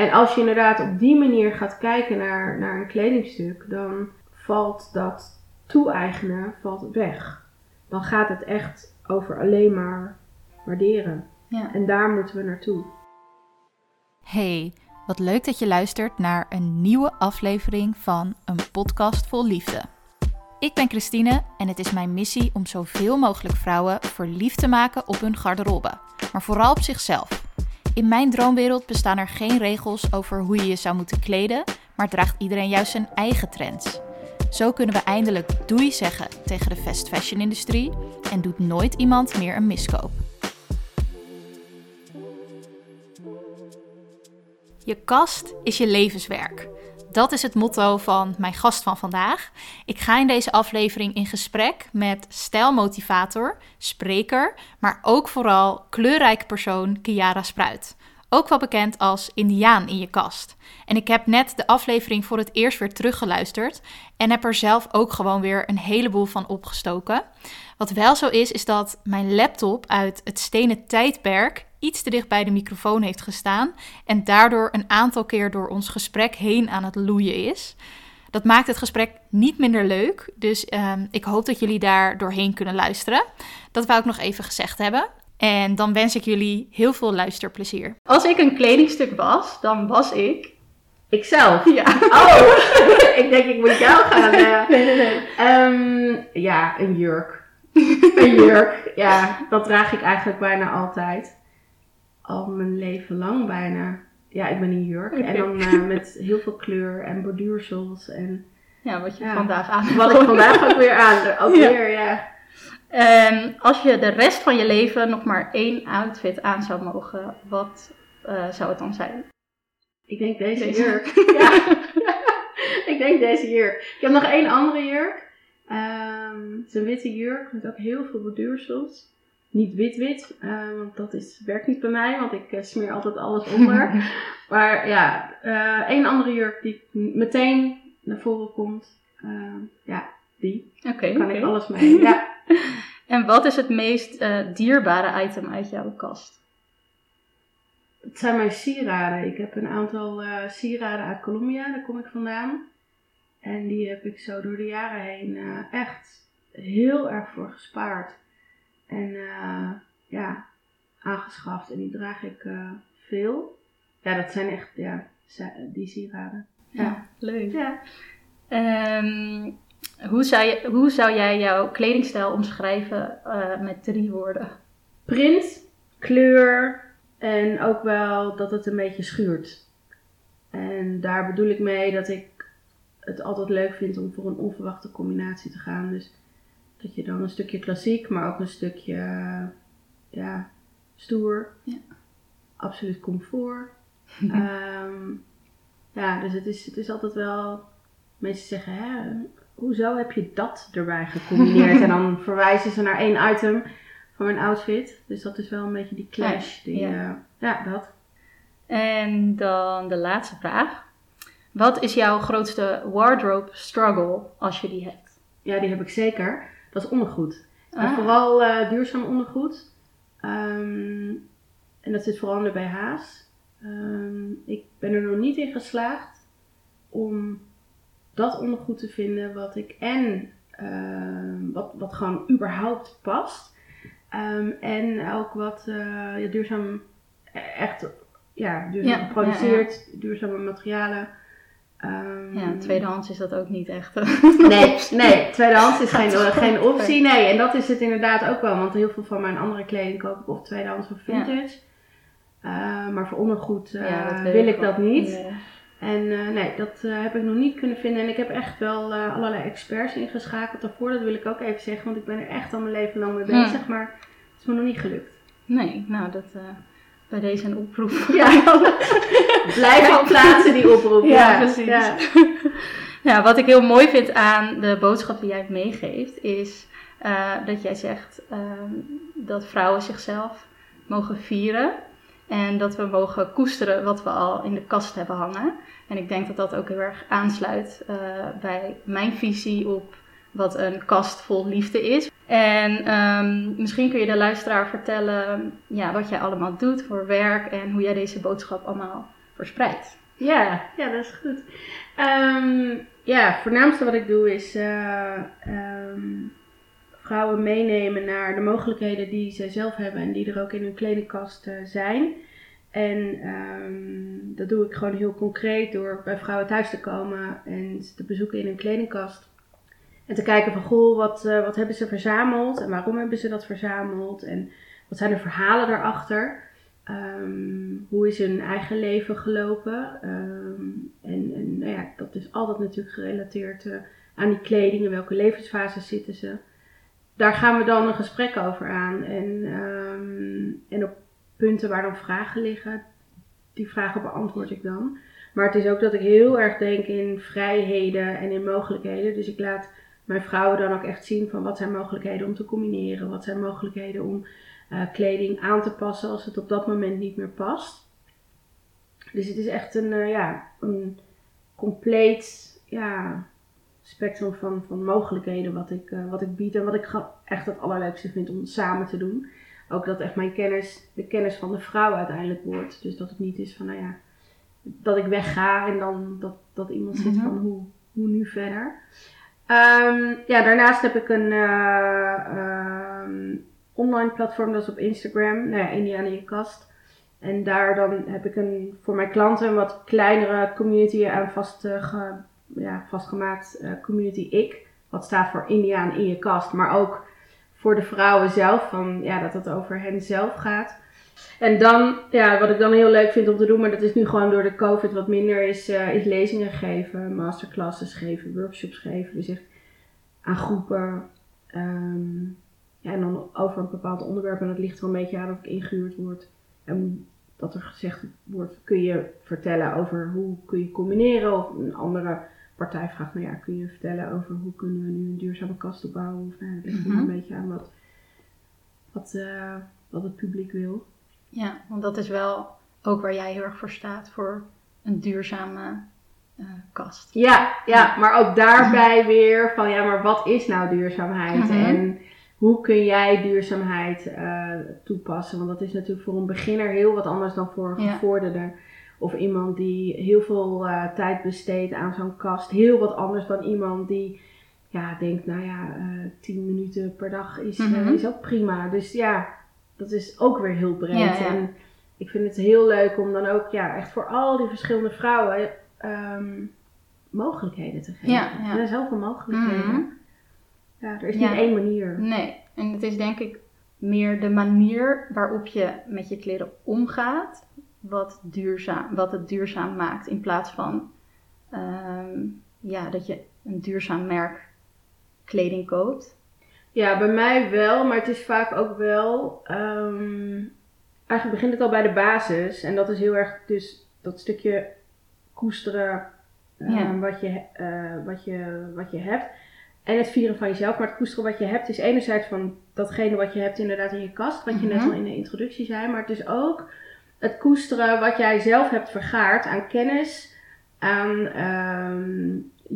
En als je inderdaad op die manier gaat kijken naar, naar een kledingstuk, dan valt dat toe-eigenen valt weg. Dan gaat het echt over alleen maar waarderen. Ja. En daar moeten we naartoe. Hey, wat leuk dat je luistert naar een nieuwe aflevering van een podcast vol liefde. Ik ben Christine en het is mijn missie om zoveel mogelijk vrouwen verliefd te maken op hun garderobe, maar vooral op zichzelf. In mijn droomwereld bestaan er geen regels over hoe je je zou moeten kleden, maar draagt iedereen juist zijn eigen trends. Zo kunnen we eindelijk doei zeggen tegen de fast fashion industrie en doet nooit iemand meer een miskoop. Je kast is je levenswerk. Dat is het motto van mijn gast van vandaag. Ik ga in deze aflevering in gesprek met stijlmotivator, spreker, maar ook vooral kleurrijke persoon Kiara Spruit. Ook wel bekend als Indiaan in je kast. En ik heb net de aflevering voor het eerst weer teruggeluisterd en heb er zelf ook gewoon weer een heleboel van opgestoken. Wat wel zo is, is dat mijn laptop uit het stenen tijdperk iets te dicht bij de microfoon heeft gestaan en daardoor een aantal keer door ons gesprek heen aan het loeien is. Dat maakt het gesprek niet minder leuk, dus ehm, ik hoop dat jullie daar doorheen kunnen luisteren. Dat wou ik nog even gezegd hebben. En dan wens ik jullie heel veel luisterplezier. Als ik een kledingstuk was, dan was ik... Ikzelf? Ja. Oh, ik denk ik moet jou gaan. Nee, nee, nee. Ehm, ja, een jurk. een jurk, ja, dat draag ik eigenlijk bijna altijd. Al mijn leven lang bijna. Ja, ik ben een jurk. En dan eh, met heel veel kleur en borduursels. En Ja, wat je Ja. vandaag aan wat ik vandaag ook weer aan. Ook Ja. weer, ja. En als je de rest van je leven nog maar één outfit aan zou mogen, wat eh, zou het dan zijn? Ik denk deze, Deze. jurk. Ja. ik denk deze jurk. Ik heb nog één andere jurk. Ehm, het is een witte jurk met ook heel veel borduursels. Niet wit-wit, eh, want dat is, werkt niet bij mij, want ik eh, smeer altijd alles onder. maar ja, eh één andere jurk die meteen naar voren komt. Ja, die. Oké, Kan ik alles mee. Ja. En wat is het meest eh, dierbare item uit jouw kast? Het zijn mijn sieraden. Ik heb een aantal eh, sieraden uit Colombia, daar kom ik vandaan. En die heb ik zo door de jaren heen eh, echt heel erg voor gespaard. En eh, ja, aangeschaft. En die draag ik eh, veel. Ja, dat zijn echt ja, die sieraden. Ja. leuk. ja. Ehm, hoe, zou je, hoe zou jij jouw kledingstijl omschrijven eh, met drie woorden? Print, kleur en ook wel dat het een beetje schuurt. En daar bedoel ik mee dat ik het altijd leuk vind om voor een onverwachte combinatie te gaan. Dus dat je dan een stukje klassiek, maar ook een stukje eh, ja, stoer. Ja. Absoluut comfort. Ehm, ja, dus het is, het is altijd wel. Mensen zeggen, hè, hoezo heb je dat erbij gecombineerd? en dan verwijzen ze naar één item van mijn outfit. Dus dat is wel een beetje die clash. Die, Ja. ja. ja, dat. En dan de laatste vraag. Wat is jouw grootste wardrobe struggle als je die hebt? Ja, die heb ik zeker. Dat is ondergoed. En Ah. vooral eh, duurzaam ondergoed. Ehm, en dat zit vooral in de BH's. Ehm, ik ben er nog niet in geslaagd om dat ondergoed te vinden wat ik en ehm, wat, wat gewoon überhaupt past. En ook wat eh, ja, duurzaam echt ja, duurzaam Ja, geproduceerd, duurzame materialen. Ehm, Ja, tweedehands is dat ook niet echt. Nee, nee, tweedehands is geen, geen optie. Nee, en dat is het inderdaad ook wel. Want heel veel van mijn andere kleding koop ik of tweedehands of vintage. Eh, maar voor ondergoed eh, Ja, wil ik dat niet. Nee. En eh, nee, dat eh, heb ik nog niet kunnen vinden. En ik heb echt wel allerlei experts ingeschakeld daarvoor. Dat wil ik ook even zeggen. Want ik ben er echt al mijn leven lang mee bezig. Maar het is me nog niet gelukt. Nee, nou, dat, bij deze een oproep. Ja, blijf ook plaatsen die oproep. Ja, precies. Ja. Ja, wat ik heel mooi vind aan de boodschap die jij meegeeft, is eh, dat jij zegt ehm, dat vrouwen zichzelf mogen vieren. En dat we mogen koesteren wat we al in de kast hebben hangen. En ik denk dat dat ook heel erg aansluit eh, bij mijn visie op wat een kast vol liefde is. En ehm, misschien kun je de luisteraar vertellen ja, wat jij allemaal doet voor werk en hoe jij deze boodschap allemaal verspreid. Ja, ja, dat is goed. Ehm, ja, het voornaamste wat ik doe is eh, ehm, vrouwen meenemen naar de mogelijkheden die ze zelf hebben en die er ook in hun kledingkast eh, zijn. En dat doe ik gewoon heel concreet door bij vrouwen thuis te komen en te bezoeken in hun kledingkast. En te kijken van, goh, wat, eh, wat hebben ze verzameld en waarom hebben ze dat verzameld en wat zijn de verhalen daarachter. Ehm, hoe is hun eigen leven gelopen? Ehm, en, en nou ja, dat is altijd natuurlijk gerelateerd uh, aan die kleding. In welke levensfase zitten ze? Daar gaan we dan een gesprek over aan. En, en op punten waar dan vragen liggen, die vragen beantwoord ik dan. Maar het is ook dat ik heel erg denk in vrijheden en in mogelijkheden. Dus ik laat mijn vrouwen dan ook echt zien van wat zijn mogelijkheden om te combineren. Wat zijn mogelijkheden om uh, kleding aan te passen als het op dat moment niet meer past. Dus het is echt een, uh, ja, een compleet ja, spectrum van, van mogelijkheden wat ik, uh, wat ik bied. En wat ik echt het allerleukste vind om samen te doen ook dat echt mijn kennis de kennis van de vrouw uiteindelijk wordt. Dus dat het niet is van, nou ja, dat ik wegga en dan dat, dat iemand zit Mhm. van hoe, hoe nu verder. Ehm, ja, daarnaast heb ik een eh, ehm, online platform, dat is op Instagram, nou ja, in je kast. En daar dan heb ik een, voor mijn klanten een wat kleinere community aan vast, eh, ja, vastgemaakt eh, community ik. Wat staat voor Indiaan in je kast, maar ook voor de vrouwen zelf, van, ja, dat het over hen zelf gaat. En dan, ja, wat ik dan heel leuk vind om te doen, maar dat is nu gewoon door de COVID wat minder, is, eh, is lezingen geven, masterclasses geven, workshops geven. Dus echt aan groepen. ehm, ja, en dan over een bepaald onderwerp. En dat ligt er een beetje aan of ik ingehuurd word. En dat er gezegd wordt, kun je vertellen over hoe kun je combineren. Of een andere partij vraagt, nou ja, kun je vertellen over hoe kunnen we nu een duurzame kast opbouwen. Of nou, het ligt Mhm. een beetje aan wat, wat, eh, wat het publiek wil. Ja, want dat is wel ook waar jij heel erg voor staat, voor een duurzame eh, kast. Ja, ja, maar ook daarbij weer van ja, maar wat is nou duurzaamheid? Mhm. En hoe kun jij duurzaamheid eh, toepassen? Want dat is natuurlijk voor een beginner heel wat anders dan voor een Ja. gevorderde. Of iemand die heel veel eh, tijd besteedt aan zo'n kast. Heel wat anders dan iemand die ja, denkt, nou ja, 10 minuten per dag is, Mhm. is ook prima. Dus ja, dat is ook weer heel breed. Ja, ja. En ik vind het heel leuk om dan ook ja, echt voor al die verschillende vrouwen ehm, mogelijkheden te geven. Ja, ja. Er zijn zoveel mogelijkheden. Mhm. Ja, er is niet één manier. Nee, en het is denk ik meer de manier waarop je met je kleren omgaat, wat, duurzaam, wat het duurzaam maakt. In plaats van ehm, ja, dat je een duurzaam merk kleding koopt. Ja, bij mij wel, maar het is vaak ook wel. ehm, eigenlijk begint het al bij de basis. En dat is heel erg dus dat stukje koesteren ehm, Ja. wat, je, eh, wat, je, wat je hebt. En het vieren van jezelf. Maar het koesteren wat je hebt is enerzijds van datgene wat je hebt inderdaad in je kast. Wat je net Mhm. al in de introductie zei. Maar het is ook het koesteren wat jij zelf hebt vergaard aan kennis, aan ehm,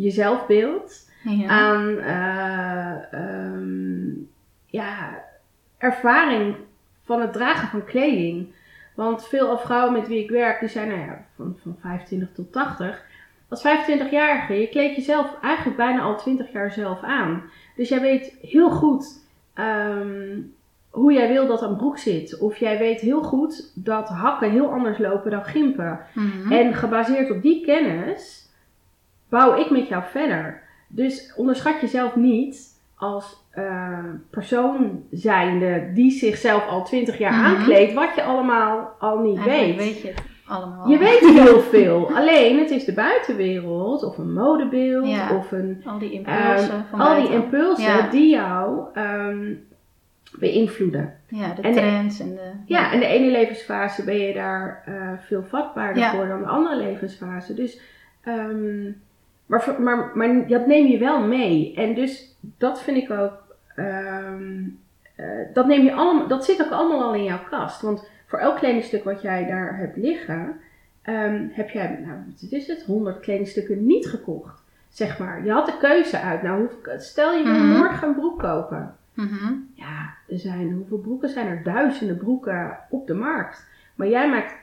je zelfbeeld Ja. aan eh, ehm, ja, ervaring van het dragen van kleding. Want veel vrouwen met wie ik werk, die zijn nou ja, van, van 25 tot 80. Als 25-jarige, je kleedt jezelf eigenlijk bijna al 20 jaar zelf aan. Dus jij weet heel goed ehm, hoe jij wil dat een broek zit. Of jij weet heel goed dat hakken heel anders lopen dan gimpen. Mhm. En gebaseerd op die kennis bouw ik met jou verder. Dus onderschat jezelf niet als eh, persoon zijnde die zichzelf al 20 jaar Mhm. aankleedt, wat je allemaal al niet Eigenlijk weet. weet je het allemaal. Je weet heel veel. Alleen het is de buitenwereld of een modebeeld Ja. of een, al die impulsen ehm, van al die impulsen Ja. die jou ehm, beïnvloeden. Ja, de en trends en de... Ja, in de ene levensfase ben je daar eh, veel vatbaarder voor dan de andere levensfase. Dus, ehm, maar, maar, maar dat neem je wel mee. En dus dat vind ik ook, ehm, eh, dat, neem je allemaal, dat zit ook allemaal al in jouw kast. Want voor elk kledingstuk wat jij daar hebt liggen, ehm, heb jij, nou wat is het, 100 kledingstukken niet gekocht. Zeg maar, je had de keuze uit. Nou, hoe- stel je wil Mhm. morgen een broek kopen. Mhm. Ja, er zijn, hoeveel broeken zijn er? Duizenden broeken op de markt. Maar jij maakt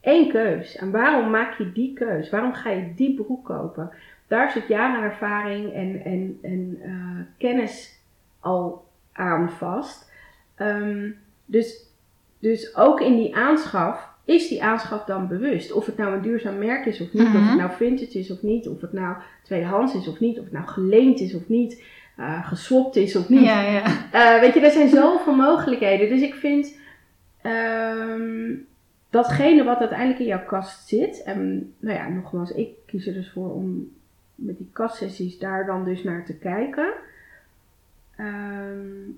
één keus. En waarom maak je die keus? Waarom ga je die broek kopen? Daar zit jaren ervaring en, en, en eh, kennis al aan vast. Ehm, dus, dus ook in die aanschaf is die aanschaf dan bewust. Of het nou een duurzaam merk is of niet, of Mhm. het nou vintage is of niet, of het nou tweedehands is of niet, of het nou geleend is of niet, eh geswapt is of niet. Ja, ja. Eh, weet je, er zijn zoveel mogelijkheden. Dus ik vind ehm, datgene wat uiteindelijk in jouw kast zit. En nou ja, nogmaals, ik kies er dus voor om met die kastsessies daar dan dus naar te kijken. Ehm,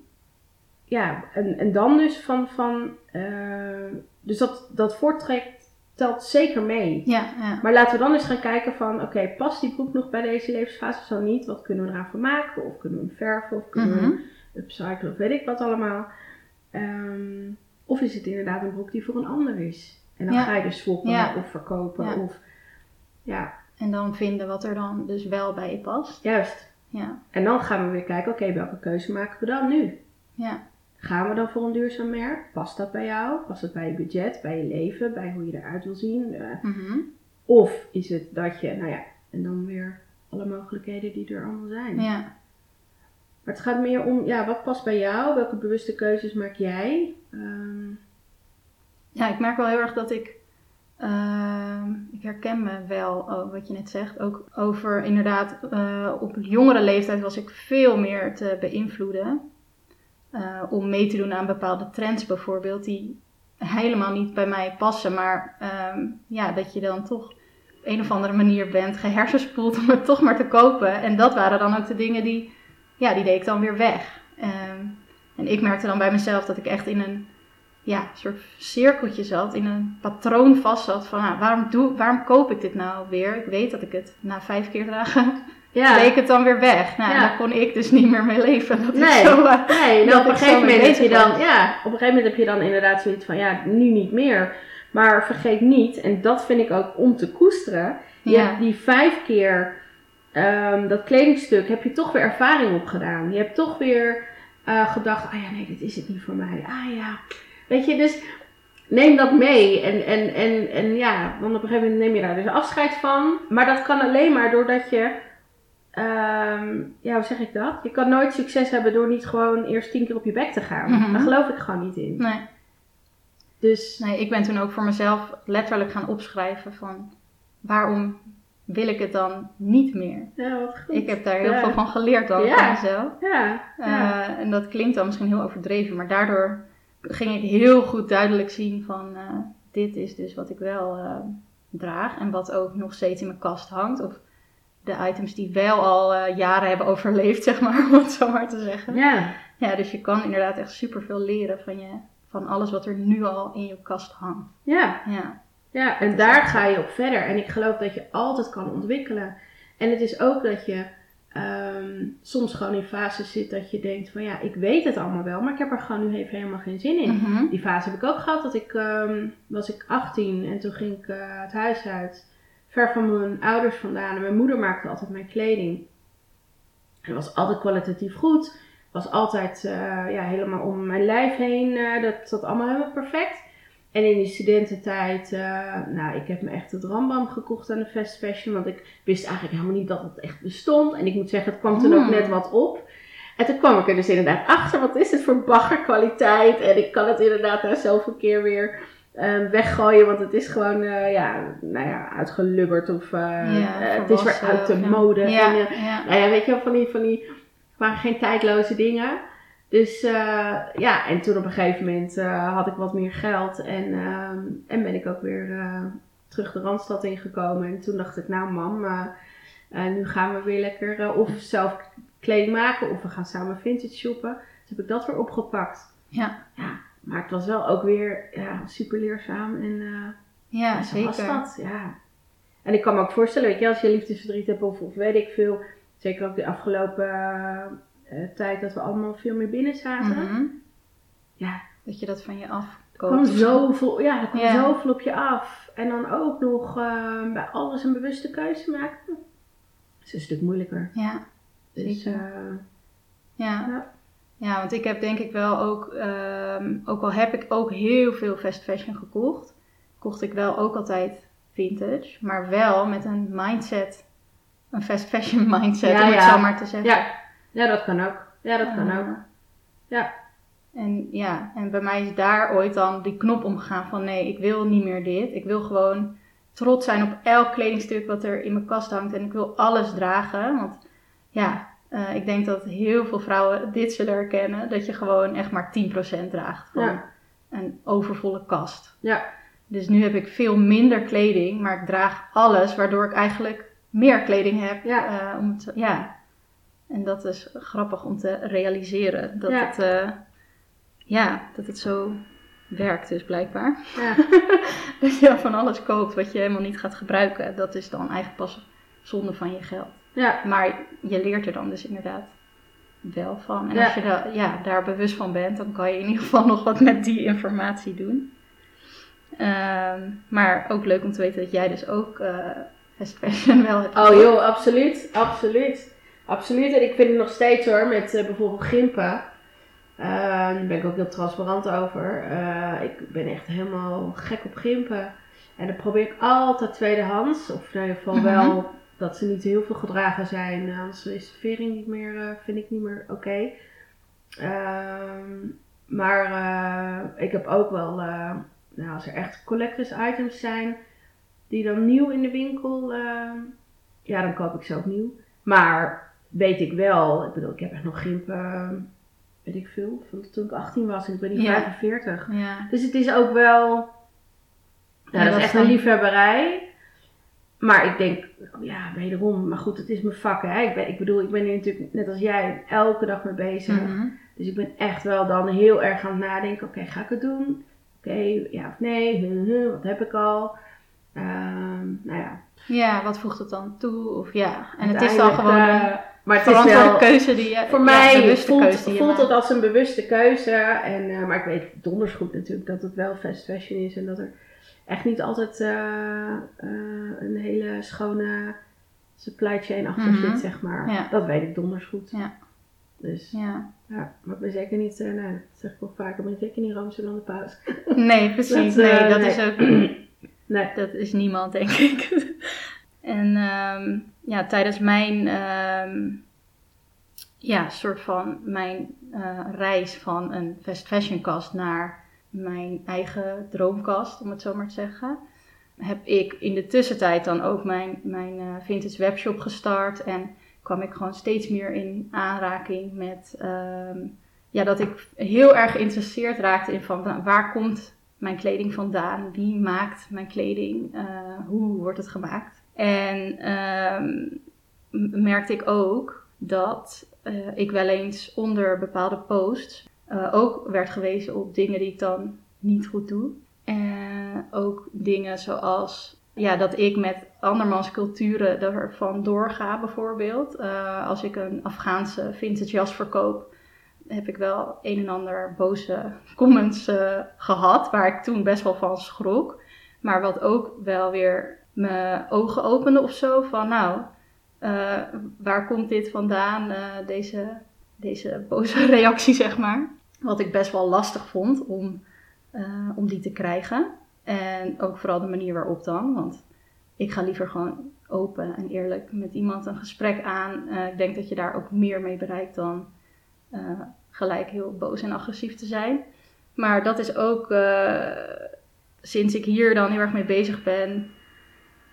ja, en, en dan dus van. van eh, dus dat, dat voortrekt telt zeker mee. Ja, ja. Maar laten we dan eens gaan kijken van, oké, past die broek nog bij deze levensfase? Zo niet, wat kunnen we eraan van maken? Of kunnen we hem verven? Of kunnen we Mhm. hem upcyclen? Of weet ik wat allemaal. Ehm, of is het inderdaad een broek die voor een ander is? En dan Ja. ga je dus swappen of verkopen. Of, ja, En dan vinden wat er dan dus wel bij je past. juist. Ja, En dan gaan we weer kijken, oké, welke keuze maken we dan nu? ja, Gaan we dan voor een duurzaam merk? Past dat bij jou? Past dat bij je budget, bij je leven, bij hoe je eruit wil zien? Eh, Mhm. of is het dat je, nou ja, en dan weer alle mogelijkheden die er allemaal zijn. ja. Maar het gaat meer om, ja, wat past bij jou? Welke bewuste keuzes maak jij? Ehm, Ja, ik merk wel heel erg dat ik. Ehm, ik herken me wel, oh, wat je net zegt. Ook over inderdaad, eh, op jongere leeftijd was ik veel meer te beïnvloeden. eh, om mee te doen aan bepaalde trends bijvoorbeeld, die helemaal niet bij mij passen. Maar ehm, ja, dat je dan toch op een of andere manier bent gehersenspoeld om het toch maar te kopen. En dat waren dan ook de dingen die, ja, die deed ik dan weer weg. Ehm, en ik merkte dan bij mezelf dat ik echt in een ja, soort cirkeltje zat, in een patroon vast zat van nou, waarom, doe, waarom koop ik dit nou weer? Ik weet dat ik het na vijf keer dragen, ja, leek het dan weer weg. Nou, Ja. daar kon ik dus niet meer mee leven. Dat Nee. zo, eh, nee, nou, op een gegeven moment heb je dan, was. ja, op een gegeven moment heb je dan inderdaad zoiets van, ja, nu niet meer. Maar vergeet niet, en dat vind ik ook om te koesteren, je Ja. hebt die vijf keer ehm, dat kledingstuk, heb je toch weer ervaring opgedaan. Je hebt toch weer eh, gedacht, ah ja, nee, dit is het niet voor mij. Ah ja, weet je, dus neem dat mee. En, en, en, en ja, want op een gegeven moment neem je daar dus afscheid van. Maar dat kan alleen maar doordat je, ehm, ja, hoe zeg ik dat? Je kan nooit succes hebben door niet gewoon eerst tien keer op je bek te gaan. Mhm. Daar geloof ik gewoon niet in. nee. Dus, nee, ik ben toen ook voor mezelf letterlijk gaan opschrijven van waarom wil ik het dan niet meer? ja, wat goed. Ik heb daar heel Ja. veel van geleerd dan Ja. van mezelf. Ja, ja. Eh, en dat klinkt dan misschien heel overdreven, maar daardoor ging ik heel goed duidelijk zien van eh, dit is dus wat ik wel eh, draag en wat ook nog steeds in mijn kast hangt. Of de items die wel al eh, jaren hebben overleefd, zeg maar, om het zo maar te zeggen. ja. Ja, dus je kan inderdaad echt superveel leren van, je, van alles wat er nu al in je kast hangt. ja. Ja, Ja, en daar ga je op verder. En ik geloof dat je altijd kan ontwikkelen. En het is ook dat je ehm, soms gewoon in fases zit dat je denkt van ja, ik weet het allemaal wel, maar ik heb er gewoon nu even helemaal geen zin in. Mhm. Die fase heb ik ook gehad. Dat ik, ehm, was ik 18 en toen ging ik eh, het huis uit. Ver van mijn ouders vandaan. En mijn moeder maakte altijd mijn kleding. En was altijd kwalitatief goed. Was altijd eh, ja, helemaal om mijn lijf heen. eh, dat zat allemaal helemaal perfect. En in die studententijd, eh, nou, ik heb me echt het rambam gekocht aan de fast fashion. Want ik wist eigenlijk helemaal niet dat het echt bestond. En ik moet zeggen, het kwam toen ook Hmm. net wat op. En toen kwam ik er dus inderdaad achter, wat is het voor baggerkwaliteit? En ik kan het inderdaad na zoveel keer weer eh, weggooien, want het is gewoon, eh, ja, nou ja, uitgelubberd of eh, Ja, het is weer uit de ja. mode. Ja, En, ja. nou ja, weet je wel, van die, van die, waren geen tijdloze dingen. Dus eh, ja, en toen op een gegeven moment eh, had ik wat meer geld en, ehm, en ben ik ook weer eh, terug de Randstad ingekomen. En toen dacht ik, nou mam, nu gaan we weer lekker of zelf kleding maken of we gaan samen vintage shoppen. Dus heb ik dat weer opgepakt. Ja. Ja, maar het was wel ook weer ja, super leerzaam en ja, zo was zeker. dat, ja. En ik kan me ook voorstellen, weet je, als je liefdesverdriet hebt of, of weet ik veel, zeker ook de afgelopen tijd dat we allemaal veel meer binnen zaten. Mhm. Ja, Dat je dat van je af zo. zoveel, ja, er kwam Ja. zoveel op je af. En dan ook nog eh, bij alles een bewuste keuze maken. Dat is een stuk moeilijker. Ja, Dus, eh, ja. Ja. Ja, want ik heb denk ik wel ook, ehm, ook al heb ik ook heel veel fast fashion gekocht, kocht ik wel ook altijd vintage. Maar wel met een mindset, een fast fashion mindset, Ja, om het zo maar te zeggen. Ja, dat kan ook. Ja, dat kan ook. Ja. En ja, en bij mij is daar ooit dan die knop omgegaan van nee, ik wil niet meer dit. Ik wil gewoon trots zijn op elk kledingstuk wat er in mijn kast hangt. En ik wil alles dragen. Want ja, eh, ik denk dat heel veel vrouwen dit zullen herkennen. Dat je gewoon echt maar 10% draagt van Ja. een overvolle kast. Ja. Dus nu heb ik veel minder kleding, maar ik draag alles. Waardoor ik eigenlijk meer kleding heb. Ja. eh, om te, ja. En dat is grappig om te realiseren. Dat, Ja. het, eh, ja, dat het zo werkt dus blijkbaar. Ja. Dat je van alles koopt wat je helemaal niet gaat gebruiken. Dat is dan eigenlijk pas zonde van je geld. ja. Maar je leert er dan dus inderdaad wel van. En Ja. als je da- ja, daar bewust van bent, dan kan je in ieder geval nog wat met die informatie doen. Ehm, maar ook leuk om te weten dat jij dus ook eh fast fashion wel hebt. Oh joh, absoluut. Absoluut. Absoluut. En ik vind het nog steeds hoor, met eh, bijvoorbeeld gimpen. Eh, daar ben ik ook heel transparant over. Eh, ik ben echt helemaal gek op gimpen. En dan probeer ik altijd tweedehands. Of in ieder geval Mhm. wel dat ze niet heel veel gedragen zijn. Anders is de vering niet meer, vind ik niet meer oké. Ehm, maar ik heb ook wel, nou, als er echt collectors items zijn die dan nieuw in de winkel, ja, dan koop ik ze ook nieuw. Maar weet ik wel, ik bedoel, ik heb echt nog gimpen, eh, weet ik veel, van toen ik 18 was en ik ben nu Ja. 45. Ja. Dus het is ook wel, Ja, dat is echt een liefhebberij. Maar ik denk, ja, wederom, maar goed, het is mijn vak, hè. Ik, ben, ik bedoel, ik ben hier natuurlijk net als jij elke dag mee bezig. Mhm. Dus ik ben echt wel dan heel erg aan het nadenken, oké, ga ik het doen? Oké, ja of nee? Huh, huh, wat heb ik al? Ehm, nou ja, Ja, wat voegt het dan toe? Of ja, en het is dan gewoon eh, maar het is wel, keuze die je... voor ja, mij voelt, voelt het als een bewuste keuze. En, eh, maar ik weet donders goed natuurlijk dat het wel fast fashion is. En dat er echt niet altijd eh, eh, een hele schone supply chain achter Mhm. zit, zeg maar. Ja. Dat weet ik donders goed. Ja. Dus Ja. ja, maar ik ben zeker niet, eh nou, dat zeg ik wel vaker, ik ben zeker niet roomser dan de paus. Nee, precies. Dat, nee, dat nee. is ook... Nee. Dat is niemand, denk ik. en ehm, ja, tijdens mijn... ehm, ja, soort van mijn eh, reis van een fast fashion kast naar mijn eigen droomkast, om het zo maar te zeggen. Heb ik in de tussentijd dan ook mijn, mijn eh, vintage webshop gestart. En kwam ik gewoon steeds meer in aanraking met... ehm, ja, dat ik heel erg geïnteresseerd raakte in van waar komt mijn kleding vandaan? Wie maakt mijn kleding? Eh, hoe wordt het gemaakt? En ehm, merkte ik ook dat eh, ik wel eens onder bepaalde posts eh, ook werd gewezen op dingen die ik dan niet goed doe. En ook dingen zoals ja, dat ik met andermans culturen ervan doorga, bijvoorbeeld. Eh, als ik een Afghaanse vintage jas verkoop, heb ik wel een en ander boze comments eh, gehad, waar ik toen best wel van schrok. Maar wat ook wel weer mijn ogen opende of zo, van nou, eh, waar komt dit vandaan, eh, deze, deze boze reactie, zeg maar. Wat ik best wel lastig vond om, eh, om die te krijgen. En ook vooral de manier waarop dan, want ik ga liever gewoon open en eerlijk met iemand een gesprek aan. Ik denk dat je daar ook meer mee bereikt dan gelijk heel boos en agressief te zijn. Maar dat is ook sinds ik hier dan heel erg mee bezig ben.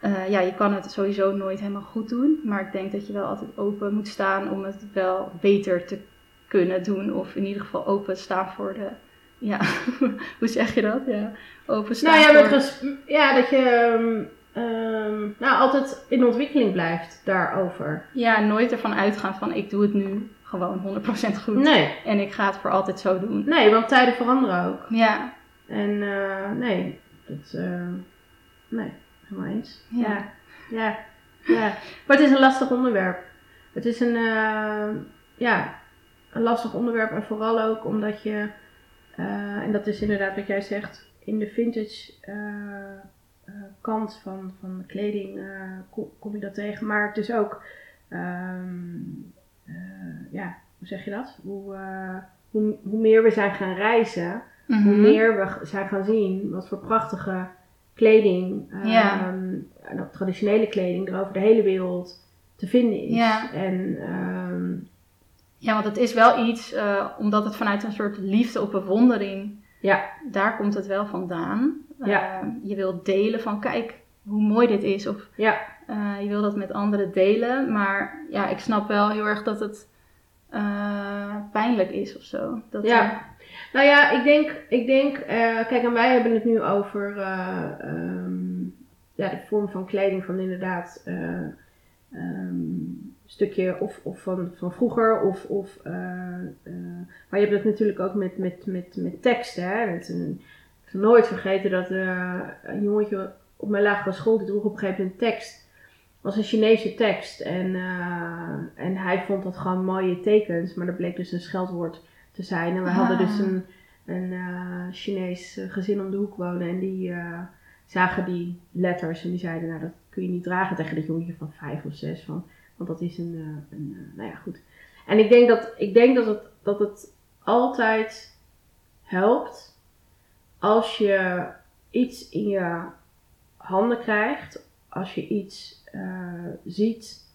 eh, ja, je kan het sowieso nooit helemaal goed doen. Maar ik denk dat je wel altijd open moet staan om het wel beter te kunnen doen. Of in ieder geval open staan voor de. Ja, hoe zeg je dat? Ja, open staan Nou ja, met ja dat je ehm, nou, altijd in ontwikkeling blijft daarover. Ja, nooit ervan uitgaan van ik doe het nu gewoon 100% goed. Nee, En ik ga het voor altijd zo doen. nee, want tijden veranderen ook. Ja, En eh, nee, dat, eh, nee, helemaal eens. Ja. Ja. ja, ja, Maar het is een lastig onderwerp. Het is een, eh, ja, een lastig onderwerp en vooral ook omdat je, en dat is inderdaad wat jij zegt, in de vintage kant van, van de kleding kom, kom je dat tegen. Maar het is ook, ehm, eh, ja, hoe zeg je dat? Hoe, hoe, hoe meer we zijn gaan reizen, hoe Mhm. meer we zijn gaan zien wat voor prachtige kleding, Ja. ehm, traditionele kleding, er over de hele wereld te vinden is. Ja. En ehm, Ja, want het is wel iets, eh, omdat het vanuit een soort liefde of bewondering, ja, daar komt het wel vandaan. Ja. Eh, je wilt delen van, kijk hoe mooi dit is. Of ja, eh, je wil dat met anderen delen. Maar ja, ik snap wel heel erg dat het eh, pijnlijk is of zo. Dat Ja. Nou ja, ik denk, ik denk eh, kijk, en wij hebben het nu over eh, ehm, ja, de vorm van kleding van inderdaad een stukje of, of van, van vroeger of, of maar je hebt het natuurlijk ook met, met, met, met teksten. Hè? Ik zal nooit vergeten dat een jongetje op mijn lagere school die droeg op een gegeven moment een tekst. Was een Chinese tekst en, en hij vond dat gewoon mooie tekens, maar dat bleek dus een scheldwoord te zijn. En we Ah. hadden dus een, een eh, Chinees eh, gezin om de hoek wonen en die eh, zagen die letters en die zeiden, nou dat kun je niet dragen tegen dat jongetje van vijf of zes, van, want dat is een, een nou ja goed. En ik denk dat, ik denk dat, het, dat het altijd helpt als je iets in je handen krijgt, als je iets ziet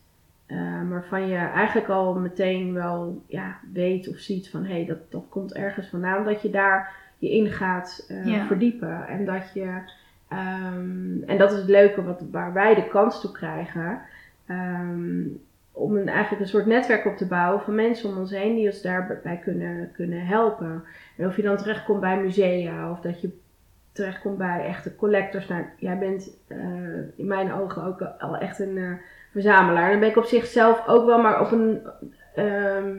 eh, waarvan je eigenlijk al meteen wel ja, weet of ziet van hé, hey, dat, dat komt ergens vandaan, dat je daar je in gaat eh, Ja. verdiepen. En dat je, ehm, en dat is het leuke wat, waar wij de kans toe krijgen, ehm, om een, eigenlijk een soort netwerk op te bouwen van mensen om ons heen die ons daarbij kunnen, kunnen helpen. En of je dan terechtkomt bij musea of dat je terechtkomt bij echte collectors. Nou, jij bent eh, in mijn ogen ook al echt een verzamelaar. Dan ben ik op zichzelf ook wel, maar op een. ehm,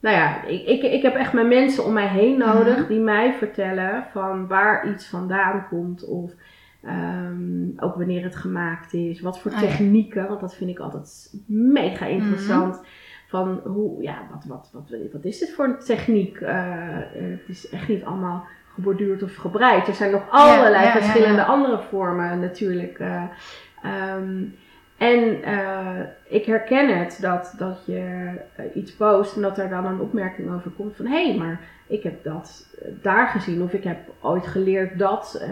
nou ja, ik, ik, ik heb echt mijn mensen om mij heen nodig Mhm. die mij vertellen van waar iets vandaan komt. Of ehm, ook wanneer het gemaakt is. Wat voor ja. technieken, want dat vind ik altijd mega interessant. Van hoe, ja, wat, wat, wat, wat is dit voor een techniek? Eh, eh, het is echt niet allemaal geborduurd of gebreid. Er zijn nog allerlei ja, ja, verschillende ja. andere vormen natuurlijk. Ehm, en eh, ik herken het dat, dat je eh, iets post en dat er dan een opmerking over komt van hé, hey, maar ik heb dat eh, daar gezien of ik heb ooit geleerd dat.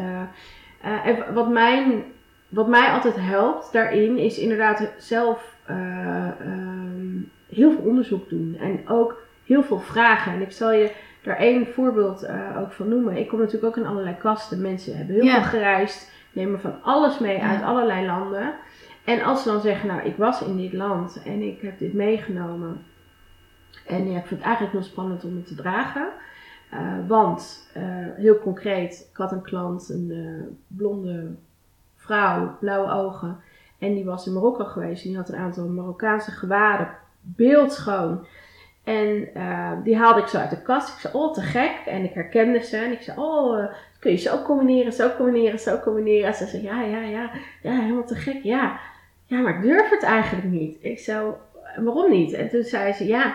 en wat, mijn, wat mij altijd helpt daarin is inderdaad zelf eh, ehm, heel veel onderzoek doen en ook heel veel vragen. En ik zal je daar één voorbeeld ook van noemen. Ik kom natuurlijk ook in allerlei kasten. Mensen hebben heel Ja. veel gereisd, nemen van alles mee Ja. uit allerlei landen. En als ze dan zeggen, nou ik was in dit land en ik heb dit meegenomen. En ja, ik vind het eigenlijk heel spannend om het te dragen. Eh, want, eh, heel concreet, ik had een klant, een eh, blonde vrouw, blauwe ogen. En die was in Marokko geweest. Die had een aantal Marokkaanse gewaden, beeldschoon. En die haalde ik zo uit de kast. Ik zei, oh te gek. En ik herkende ze. En ik zei, oh, kun je zo combineren, zo combineren, zo combineren. En ze zei, ja, ja, ja. Ja, helemaal te gek, ja. Ja, maar ik durf het eigenlijk niet. Ik zei, waarom niet? En toen zei ze, ja,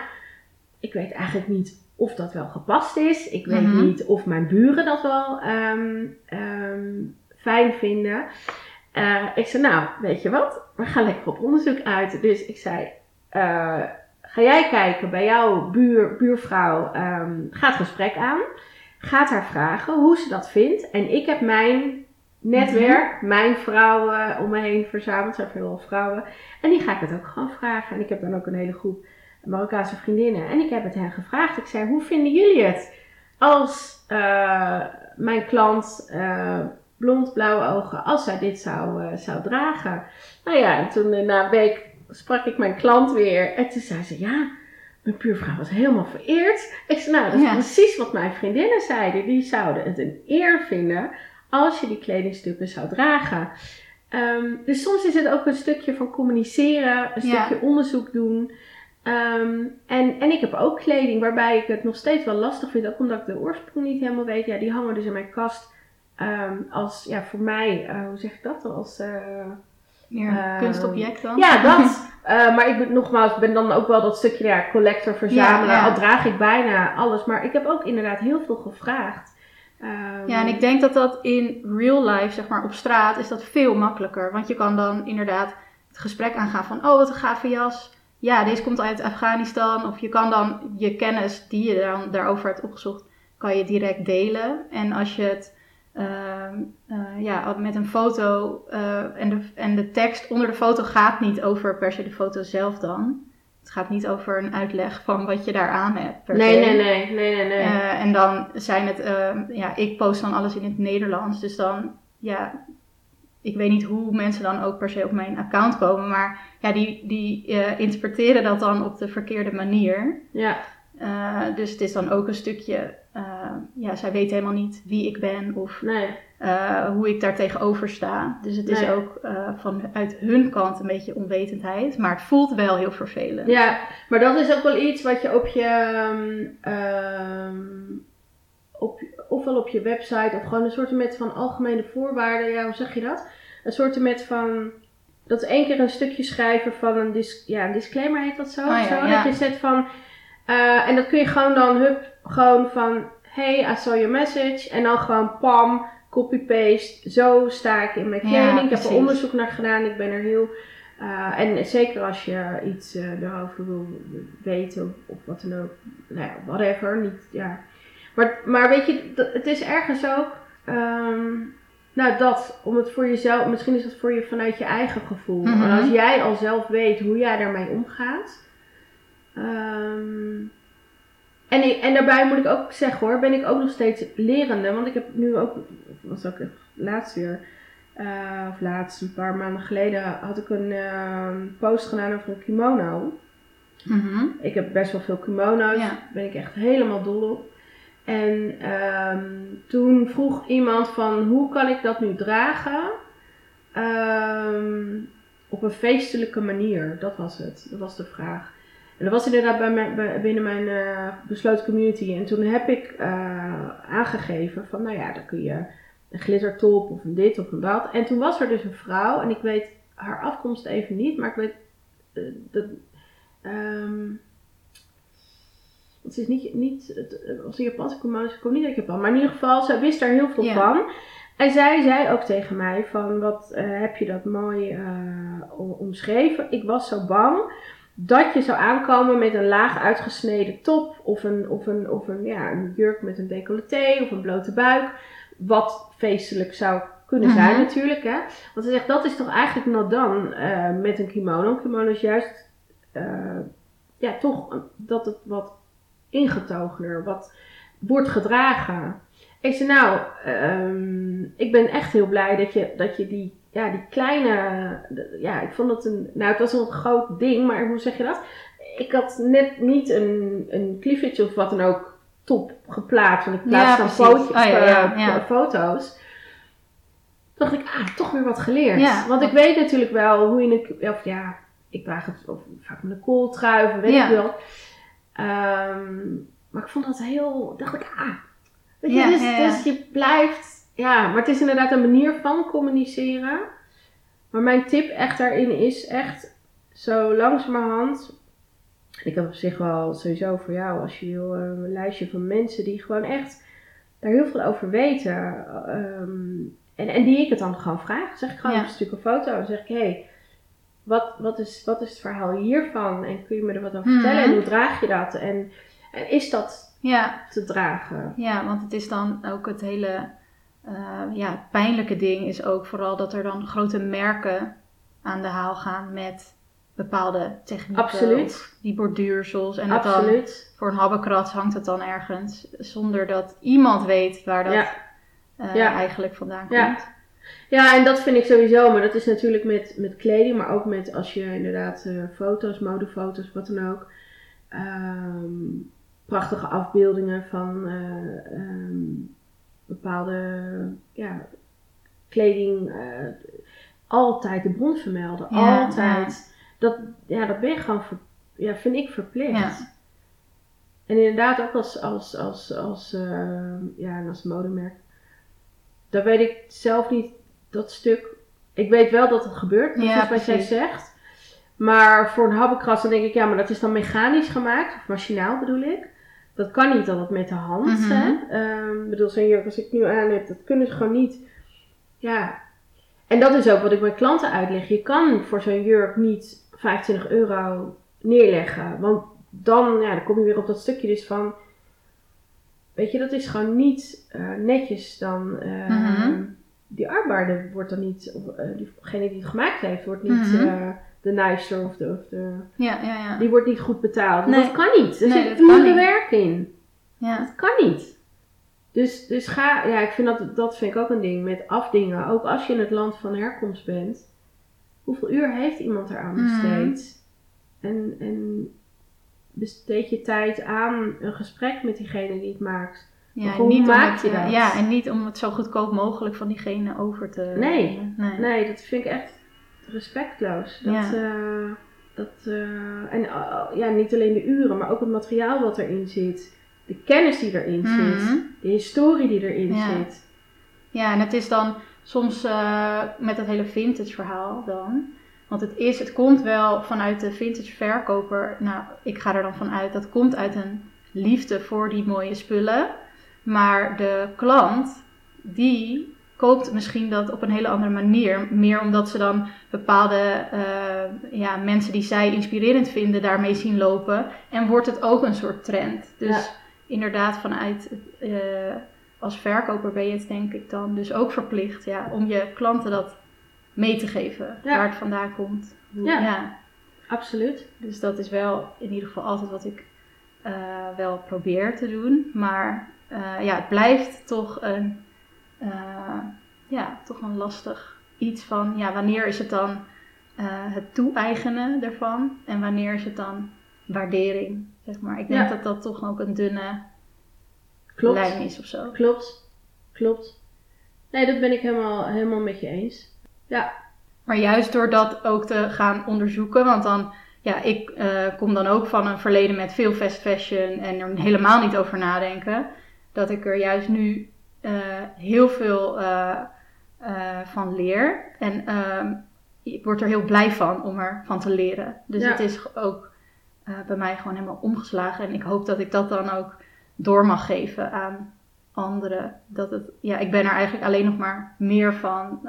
ik weet eigenlijk niet of dat wel gepast is. Ik weet Mhm. niet of mijn buren dat wel ehm, ehm, fijn vinden. Eh, ik zei, nou, weet je wat? We gaan lekker op onderzoek uit. Dus ik zei, eh, ga jij kijken bij jouw buur, buurvrouw, ehm, ga het gesprek aan. Gaat haar vragen hoe ze dat vindt. En ik heb mijn netwerk, mijn vrouwen om me heen verzameld. Er zijn veel vrouwen. En die ga ik het ook gewoon vragen. En ik heb dan ook een hele groep Marokkaanse vriendinnen. En ik heb het hen gevraagd. Ik zei, hoe vinden jullie het als eh, mijn klant eh, blond, blauwe ogen, als zij dit zou, eh, zou dragen? Nou ja, en toen na een week sprak ik mijn klant weer. En toen zei ze, ja, mijn buurvrouw was helemaal vereerd. Ik zei, nou, dat is Ja. precies wat mijn vriendinnen zeiden. Die zouden het een eer vinden als je die kledingstukken zou dragen. Ehm, dus soms is het ook een stukje van communiceren, een Ja. stukje onderzoek doen. Ehm, en, en ik heb ook kleding waarbij ik het nog steeds wel lastig vind, ook omdat ik de oorsprong niet helemaal weet. Ja, die hangen dus in mijn kast ehm, als, ja, voor mij, eh, hoe zeg ik dat? Als, eh, Meer kunstobject dan? ja, dat. Eh, maar ik ben nogmaals, ben dan ook wel dat stukje ja, collector, verzamelaar. Ja, ja. Al draag ik bijna alles. Maar ik heb ook inderdaad heel veel gevraagd. Ehm, Ja, en ik denk dat dat in real life, zeg maar op straat, is dat veel makkelijker. Want je kan dan inderdaad het gesprek aangaan van, oh wat een gave jas. Ja, deze komt uit Afghanistan. Of je kan dan je kennis die je dan daarover hebt opgezocht, kan je direct delen. En als je het ehm, eh, ja, met een foto eh, en, de, en de tekst onder de foto gaat niet over per se de foto zelf dan. Het gaat niet over een uitleg van wat je daar aan hebt. Per Nee, se. nee, nee, nee, nee, nee. Eh, en dan zijn het, ehm, ja, ik post dan alles in het Nederlands. Dus dan, ja, ik weet niet hoe mensen dan ook per se op mijn account komen. Maar ja, die, die eh, interpreteren dat dan op de verkeerde manier. ja, Eh, dus het is dan ook een stukje, eh, ja, zij weten helemaal niet wie ik ben of nee. eh, hoe ik daar tegenover sta. Dus het is ook eh, vanuit hun kant een beetje onwetendheid. Maar het voelt wel heel vervelend. Ja, maar dat is ook wel iets wat je op je, ehm, ehm, op, ofwel op je website of gewoon een soort met van algemene voorwaarden, ja, hoe zeg je dat? Een soort met van, dat is één keer een stukje schrijven van een, dis, ja, een disclaimer heet dat zo, ja, of zo ja. dat je zet van, eh, en dat kun je gewoon dan, hup, gewoon van, hey, I saw your message, en dan gewoon pam, copy-paste, zo sta ik in mijn Ja, kleding, ik heb er onderzoek naar gedaan, ik ben er heel... Uh, en zeker als je iets uh, erover wil weten of, of wat dan ook. Nou ja, whatever. Niet, ja. maar, maar weet je, het is ergens ook. Um, nou, dat. Om het voor jezelf. Misschien is dat voor je vanuit je eigen gevoel. En als jij al zelf weet hoe jij daarmee omgaat. Um, en, ik, en daarbij moet ik ook zeggen hoor, ben ik ook nog steeds lerende. Want ik heb nu ook. Was ook laatst weer. Uh, of laatst, een paar maanden geleden, had ik een uh, post gedaan over een kimono. Mm -hmm. Ik heb best wel veel kimono's, Ja. daar ben ik echt helemaal dol op. En um, toen vroeg iemand van, hoe kan ik dat nu dragen um, op een feestelijke manier? Dat was het, dat was de vraag. En dat was inderdaad bij mijn, bij, binnen mijn uh, besloten community. En toen heb ik uh, aangegeven van, nou ja, dan kun je een glittertop of een dit of een dat. En toen was er dus een vrouw, en ik weet haar afkomst even niet, maar ik weet uh, dat. Um, het is niet, niet het was een Japanse kimono, ik kom niet uit Japan, maar in ieder geval, zij wist daar heel veel van. En zij zei ook tegen mij van, wat heb je dat mooi omschreven. Ik was zo bang dat je zou aankomen met een laag uitgesneden top of een, of een, of een, ja, een jurk met een decolleté of een blote buik. Wat feestelijk zou kunnen zijn Mhm. natuurlijk. Hè? Want ze zegt, dat is toch eigenlijk not dan uh, met een kimono. Een kimono is juist, uh, ja, toch dat het wat ingetogener, wat wordt gedragen. Ik zei, nou, um, ik ben echt heel blij dat je, dat je die, ja, die kleine, ja, ik vond het een, nou, het was een groot ding, maar hoe zeg je dat? Ik had net niet een, een cleavage of wat dan ook top geplaatst, want ik plaats dan foto's, Oh, ja, ja, uh, ja. foto's. Toen dacht ik, ah, toch weer wat geleerd. Ja. Want ik weet natuurlijk wel hoe je een, of ja, ik draag het of, vaak met een kooltrui of weet ik wel. Um, maar ik vond dat heel, dacht ik, ah, weet je, dus, dus je blijft, ja, maar het is inderdaad een manier van communiceren. Maar mijn tip echt daarin is echt zo langzamerhand. Ik heb op zich wel sowieso voor jou, als je wil, een lijstje van mensen die gewoon echt daar heel veel over weten. Um, en, en die ik het dan gewoon vraag. Dan zeg ik gewoon Ja. een stuk een foto. Dan zeg ik, hé, hey, wat, wat, is, wat is het verhaal hiervan? En kun je me er wat over Mhm. vertellen? En hoe draag je dat? En, en is dat Ja, te dragen? ja, want het is dan ook het hele eh, ja, pijnlijke ding is ook vooral dat er dan grote merken aan de haal gaan met bepaalde technieken. Absoluut. Die borduursels. En het dan, voor een habbekrats hangt het dan ergens zonder dat iemand weet waar dat Ja. eh, Ja. eigenlijk vandaan Ja. komt. Ja, en dat vind ik sowieso. Maar dat is natuurlijk met, met kleding, maar ook met als je inderdaad eh, foto's, modefoto's, wat dan ook. ehm, prachtige afbeeldingen van eh, ehm, bepaalde ja, kleding. eh, altijd de bron vermelden. Ja, altijd. Dat, ja, dat ben je gewoon, ver- ja, vind ik verplicht. Ja. En inderdaad ook als, als, als, als, eh, ja, als modemerk. Daar weet ik zelf niet dat stuk. Ik weet wel dat het gebeurt, precies Ja, wat jij zegt. Maar voor een habbekrats dan denk ik, ja, maar dat is dan mechanisch gemaakt. Of machinaal bedoel ik. Dat kan niet altijd met de hand. Mhm. hè. Ehm, Ik bedoel, zo'n jurk als ik nu aan heb, dat kunnen ze gewoon niet. Ja. En dat is ook wat ik mijn klanten uitleg. Je kan voor zo'n jurk niet 25 euro neerleggen. Want dan, ja, dan kom je weer op dat stukje dus van... weet je, dat is gewoon niet eh, netjes dan. eh, Mhm. Die arbeider wordt dan niet, of eh, diegene die het gemaakt heeft, wordt niet Mhm. eh, de nijster of de, of de. Ja, ja, ja. Die wordt niet goed betaald. Nee. Dat kan niet. Er Nee, zit uren werk in. ja. Dat kan niet. Dus, dus ga, ja, ik vind dat, dat vind ik ook een ding met afdingen. Ook als je in het land van herkomst bent. Hoeveel uur heeft iemand eraan Mhm. besteed? En, en besteed je tijd aan een gesprek met diegene die het maakt? Ja, hoe niet om maak het, je eh, dat? Ja, en niet om het zo goedkoop mogelijk van diegene over te nee. Nee, dat vind ik echt respectloos. Dat, Ja. eh, dat, eh, en eh, ja, niet alleen de uren, maar ook het materiaal wat erin zit. De kennis die erin Mhm. zit. De historie die erin Ja. zit. Ja, en het is dan soms met het hele vintage verhaal dan. Want het is, het komt wel vanuit de vintage verkoper. Nou, ik ga er dan vanuit, dat komt uit een liefde voor die mooie spullen. Maar de klant, die koopt misschien dat op een hele andere manier. Meer omdat ze dan bepaalde eh, ja, mensen die zij inspirerend vinden daarmee zien lopen. En wordt het ook een soort trend. Dus Ja. inderdaad vanuit... eh, als verkoper ben je het denk ik dan dus ook verplicht ja, om je klanten dat mee te geven. Ja. Waar het vandaan komt. Hoe- Ja. Absoluut. Dus dat is wel in ieder geval altijd wat ik eh, wel probeer te doen. Maar ja, het blijft toch een, eh, ja, toch een lastig iets van ja, wanneer is het dan eh, het toe-eigenen ervan en wanneer is het dan waardering. Zeg maar. Ik denk Ja. dat dat toch ook een dunne Klopt. lijn is of zo. Klopt. Klopt. Nee, dat ben ik helemaal, helemaal met je eens. Ja. Maar juist door dat ook te gaan onderzoeken, want dan, ja, ik eh, kom dan ook van een verleden met veel fast fashion en er helemaal niet over nadenken, dat ik er juist nu eh, heel veel eh, eh, van leer. En ehm, ik word er heel blij van om ervan te leren. Dus Ja. het is ook bij mij gewoon helemaal omgeslagen. En ik hoop dat ik dat dan ook door mag geven aan anderen. Dat het, ja, ik ben er eigenlijk alleen nog maar meer van,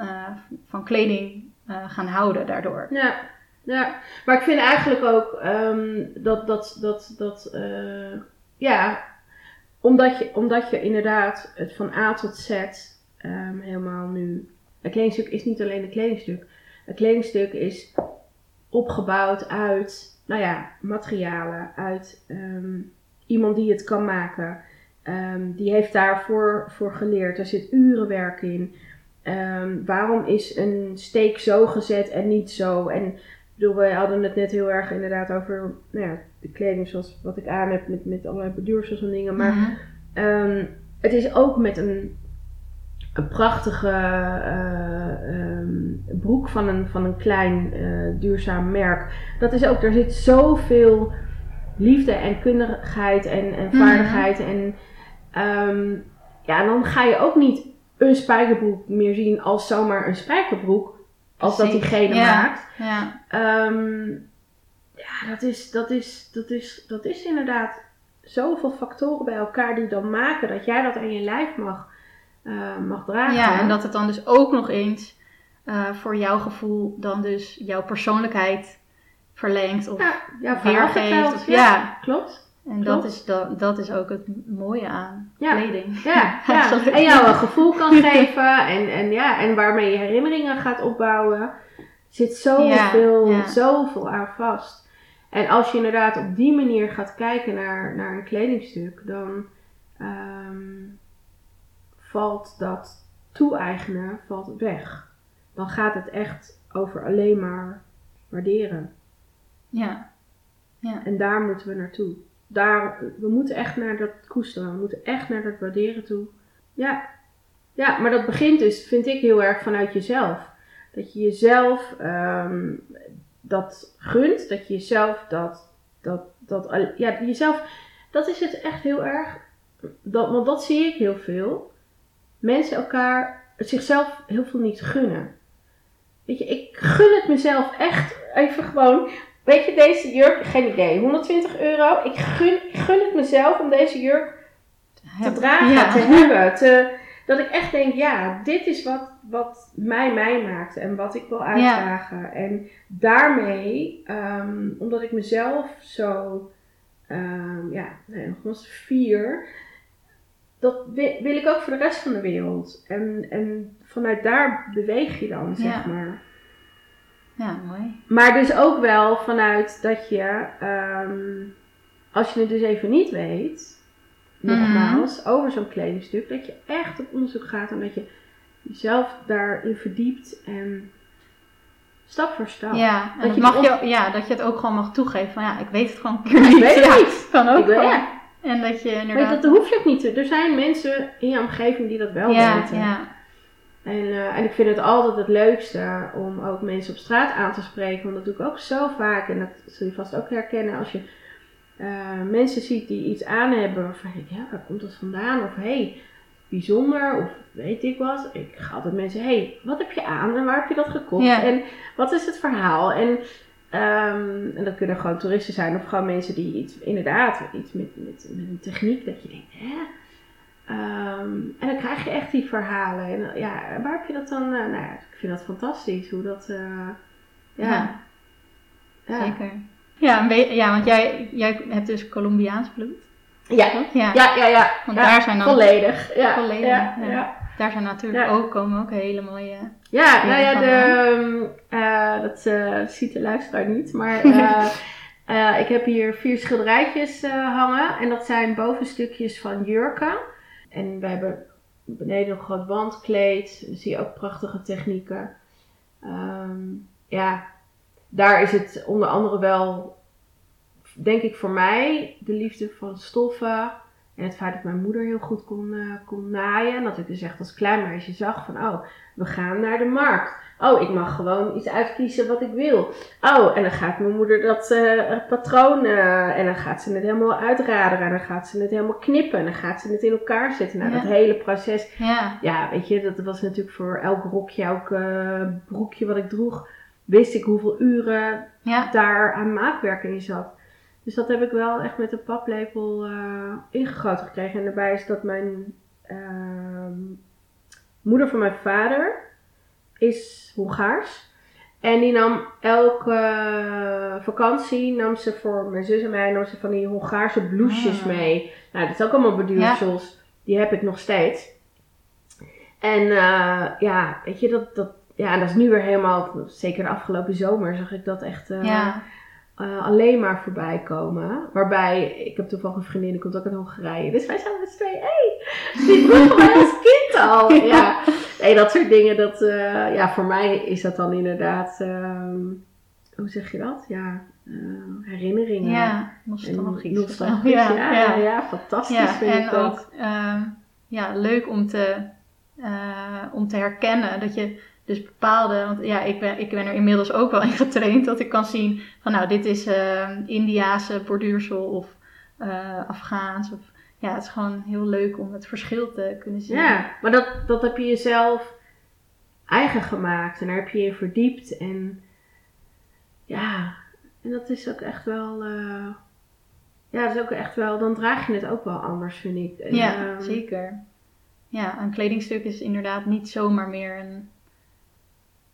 van kleding gaan houden daardoor. Ja. Ja. Maar ik vind eigenlijk ook ehm, dat, dat, dat, dat ja, omdat je, omdat je inderdaad het van A tot Z ehm, helemaal nu. Een kledingstuk is niet alleen een kledingstuk. Een kledingstuk is opgebouwd uit, nou ja, materialen, uit ehm, iemand die het kan maken. Ehm, die heeft daarvoor voor geleerd. Er zit urenwerk in. Waarom is een steek zo gezet en niet zo? En bedoel, we hadden het net heel erg inderdaad over nou ja, de kleding zoals wat ik aan heb met, met allerlei beduursels en dingen. Maar Mhm. Ehm, het is ook met een, een prachtige eh, ehm, broek van een, van een klein eh, duurzaam merk. Dat is ook, er zit zoveel liefde en kundigheid en, en Mhm. vaardigheid. En ehm, ja, dan ga je ook niet een spijkerbroek meer zien als zomaar een spijkerbroek. Als dat diegene Ja. maakt. Ja, ja, dat is, dat, is, dat, is, dat is inderdaad zoveel factoren bij elkaar die dan maken dat jij dat aan je lijf mag, eh, mag dragen. ja, en dat het dan dus ook nog eens eh, voor jouw gevoel dan dus jouw persoonlijkheid verlengt. Of, ja, ja, weergeeft, of- ja, ja. klopt. en dat is, dat, dat is ook het mooie aan Ja. kleding. Ja, ja. En jou een gevoel kan geven en, en, ja, en waarmee je herinneringen gaat opbouwen. Zit zoveel, zoveel aan vast. En als je inderdaad op die manier gaat kijken naar, naar een kledingstuk, dan ehm, valt dat toe-eigenen valt weg. Dan gaat het echt over alleen maar waarderen. Ja. ja. En daar moeten we naartoe. Daar, we moeten echt naar dat koesteren. We moeten echt naar dat waarderen toe. Ja. Ja, maar dat begint dus, vind ik, heel erg vanuit jezelf. Dat je jezelf ehm, dat gunt. Dat je jezelf dat, dat, dat, ja, jezelf, dat is het echt heel erg. Dat, want dat zie ik heel veel. Mensen elkaar, zichzelf heel veel niet gunnen. Weet je, ik gun het mezelf echt even gewoon Weet je, deze jurk, geen idee, 120 euro. Ik gun, ik gun het mezelf om deze jurk te dragen, Ja. te hebben. Te, dat ik echt denk, ja, dit is wat, wat mij mij maakt en wat ik wil uitdragen. En daarmee, ehm, omdat ik mezelf zo, ehm, ja, nee, nogmaals vier, dat wi- wil ik ook voor de rest van de wereld. En, en vanuit daar beweeg je dan, zeg Ja. maar. Ja, mooi. Maar dus ook wel vanuit dat je, ehm, als je het dus even niet weet, nogmaals, over zo'n kledingstuk, dat je echt op onderzoek gaat en dat je jezelf daarin verdiept en stap voor stap. Ja, Dat dat, je mag het je, ja, dat je het ook gewoon mag toegeven van ja, ik weet het gewoon een keer Ik niet. weet het niet. Kan ook weet- ja. En dat je Maar inderdaad... dat hoef je ook niet te. Er zijn mensen in je omgeving die dat wel ja, weten. ja, En, eh, en ik vind het altijd het leukste om ook mensen op straat aan te spreken. Want dat doe ik ook zo vaak. En dat zul je vast ook herkennen als je eh, mensen ziet die iets aan hebben. Waarvan denkt, ja, waar komt dat vandaan? Of hey, bijzonder. Of weet ik wat. Ik ga altijd mensen, hey, wat heb je aan? En waar heb je dat gekocht? Ja. En wat is het verhaal? En, ehm, en dat kunnen gewoon toeristen zijn. Of gewoon mensen die iets, inderdaad, iets met, met, met een techniek. Dat je denkt, hè? Ehm, en dan krijg je echt die verhalen. En ja, waar heb je dat dan? eh, nou ja, ik vind dat fantastisch hoe dat. eh, ja. Ja. Ja. zeker. Ja, ja, want jij, jij hebt dus Colombiaans bloed. Ja. Ja. Ja, ja, ja. Want daar zijn dan- Volledig. Ja. Volledig, Ja. Daar zijn natuurlijk ook, komen ook hele mooie... Ja, nou ja, de, ehm, eh, dat eh, ziet de luisteraar niet. Maar eh, ik heb hier vier schilderijtjes hangen. En dat zijn bovenstukjes van jurken. En we hebben beneden nog groot wandkleed. Dan zie je ook prachtige technieken. Ehm, ja, daar is het onder andere wel, denk ik voor mij, de liefde van stoffen. En het feit dat mijn moeder heel goed kon, eh, kon naaien. En dat ik dus echt als klein meisje zag van, oh, we gaan naar de markt. Oh, ik mag gewoon iets uitkiezen wat ik wil. Oh, en dan gaat mijn moeder dat eh, patroon eh, en dan gaat ze het helemaal uitraderen. En dan gaat ze het helemaal knippen. En dan gaat ze het in elkaar zetten. Nou, Ja. dat hele proces. Ja, Ja, weet je, dat was natuurlijk voor elk rokje, elk broekje wat ik droeg, wist ik hoeveel uren ja, daar aan maakwerk in zat. Dus dat heb ik wel echt met een paplepel eh, ingegoten gekregen. En daarbij is dat mijn ehm, moeder van mijn vader is Hongaars. En die nam elke vakantie, nam ze voor mijn zus en mij, nam ze van die Hongaarse blouses Ah. mee. Nou, dat is ook allemaal beduursels. Die heb ik nog steeds. En eh, ja, weet je, dat, dat, ja, en dat is nu weer helemaal, zeker de afgelopen zomer, zag ik dat echt eh, ja. eh, alleen maar voorbij komen. Waarbij, ik heb toevallig een vriendin, die komt ook uit Hongarije. Dus wij zijn met z'n tweeën, hé, hey, die vroeg mij als kind al. Ja, nee, dat soort dingen, dat, eh, ja, voor mij is dat dan inderdaad, ehm, hoe zeg je dat? Ja, herinneringen. Ja, nostalgisch. nostalgisch, Ja, ja, ja, ja. fantastisch vind en ik dat. ook ehm, ja, leuk om te, om te herkennen dat je dus bepaalde, want ja, ik ben, ik ben er inmiddels ook wel in getraind dat ik kan zien van nou, dit is ehm Indiase borduursel of eh Afghaans. Of, ja, het is gewoon heel leuk om het verschil te kunnen zien. Ja, maar dat, dat heb je jezelf eigen gemaakt en daar heb je je verdiept. En ja, en dat is ook echt wel. eh, ja, dat is ook echt wel. Dan draag je het ook wel anders, vind ik. En, Ja, ehm, zeker. Ja, een kledingstuk is inderdaad niet zomaar meer een,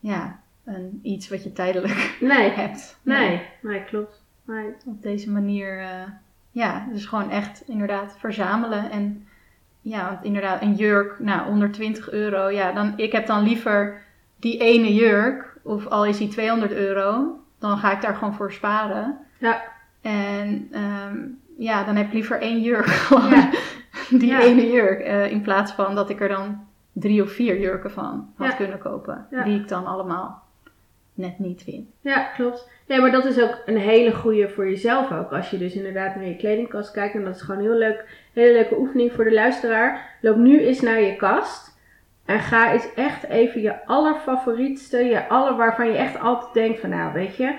ja, een iets wat je tijdelijk Nee, hebt. nee, nee, klopt. Nee. op deze manier, eh, ja, dus gewoon echt inderdaad verzamelen. En ja, want inderdaad, een jurk, nou, onder 20 euro, ja, dan, ik heb dan liever die ene jurk, of al is die 200 euro, dan ga ik daar gewoon voor sparen. Ja. En ehm, ja, dan heb ik liever één jurk, gewoon Ja. die Ja. ene jurk, eh, in plaats van dat ik er dan drie of vier jurken van had Ja. kunnen kopen, Ja. die ik dan allemaal net niet vind. Ja, klopt. Nee, maar dat is ook een hele goede voor jezelf ook. Als je dus inderdaad naar je kledingkast kijkt. En dat is gewoon een heel leuk, hele leuke oefening voor de luisteraar. Loop nu eens naar je kast. En ga eens echt even je allerfavorietste, je aller waarvan je echt altijd denkt van nou weet je,